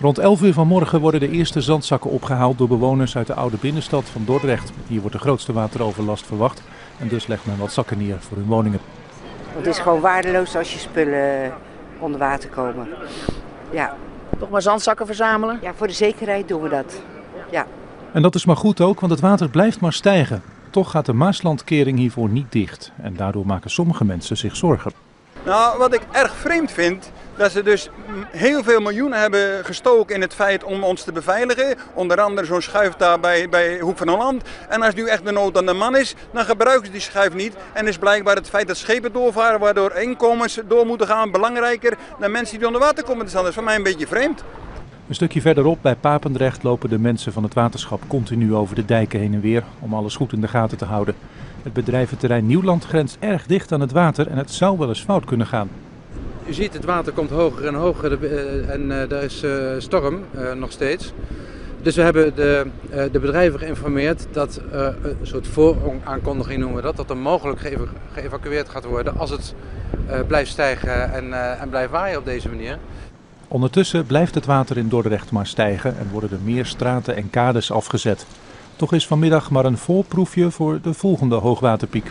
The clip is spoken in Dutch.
Rond 11 uur vanmorgen worden de eerste zandzakken opgehaald door bewoners uit de oude binnenstad van Dordrecht. Hier wordt de grootste wateroverlast verwacht en dus legt men wat zakken neer voor hun woningen. Het is gewoon waardeloos als je spullen onder water komen. Ja. Toch maar zandzakken verzamelen? Ja, voor de zekerheid doen we dat. Ja. En dat is maar goed ook, want het water blijft maar stijgen. Toch gaat de Maaslandkering hiervoor niet dicht en daardoor maken sommige mensen zich zorgen. Nou, wat ik erg vreemd vind, dat ze dus heel veel miljoenen hebben gestoken in het feit om ons te beveiligen. Onder andere zo'n schuif daar bij, bij Hoek van Holland. En als nu echt de nood aan de man is, dan gebruiken ze die schuif niet. En is blijkbaar het feit dat schepen doorvaren, waardoor inkomens door moeten gaan, belangrijker dan mensen die onder water komen te staan. Dat is voor mij een beetje vreemd. Een stukje verderop bij Papendrecht lopen de mensen van het waterschap continu over de dijken heen en weer om alles goed in de gaten te houden. Het bedrijventerrein Nieuwland grenst erg dicht aan het water en het zou wel eens fout kunnen gaan. U ziet, het water komt hoger en hoger en er is storm nog steeds. Dus we hebben de, de bedrijven geïnformeerd dat een soort vooraankondiging noemen we dat, dat er mogelijk geëvacueerd gaat worden als het blijft stijgen en, en blijft waaien op deze manier. Ondertussen blijft het water in Dordrecht maar stijgen en worden er meer straten en kades afgezet. Toch is vanmiddag maar een voorproefje voor de volgende hoogwaterpiek.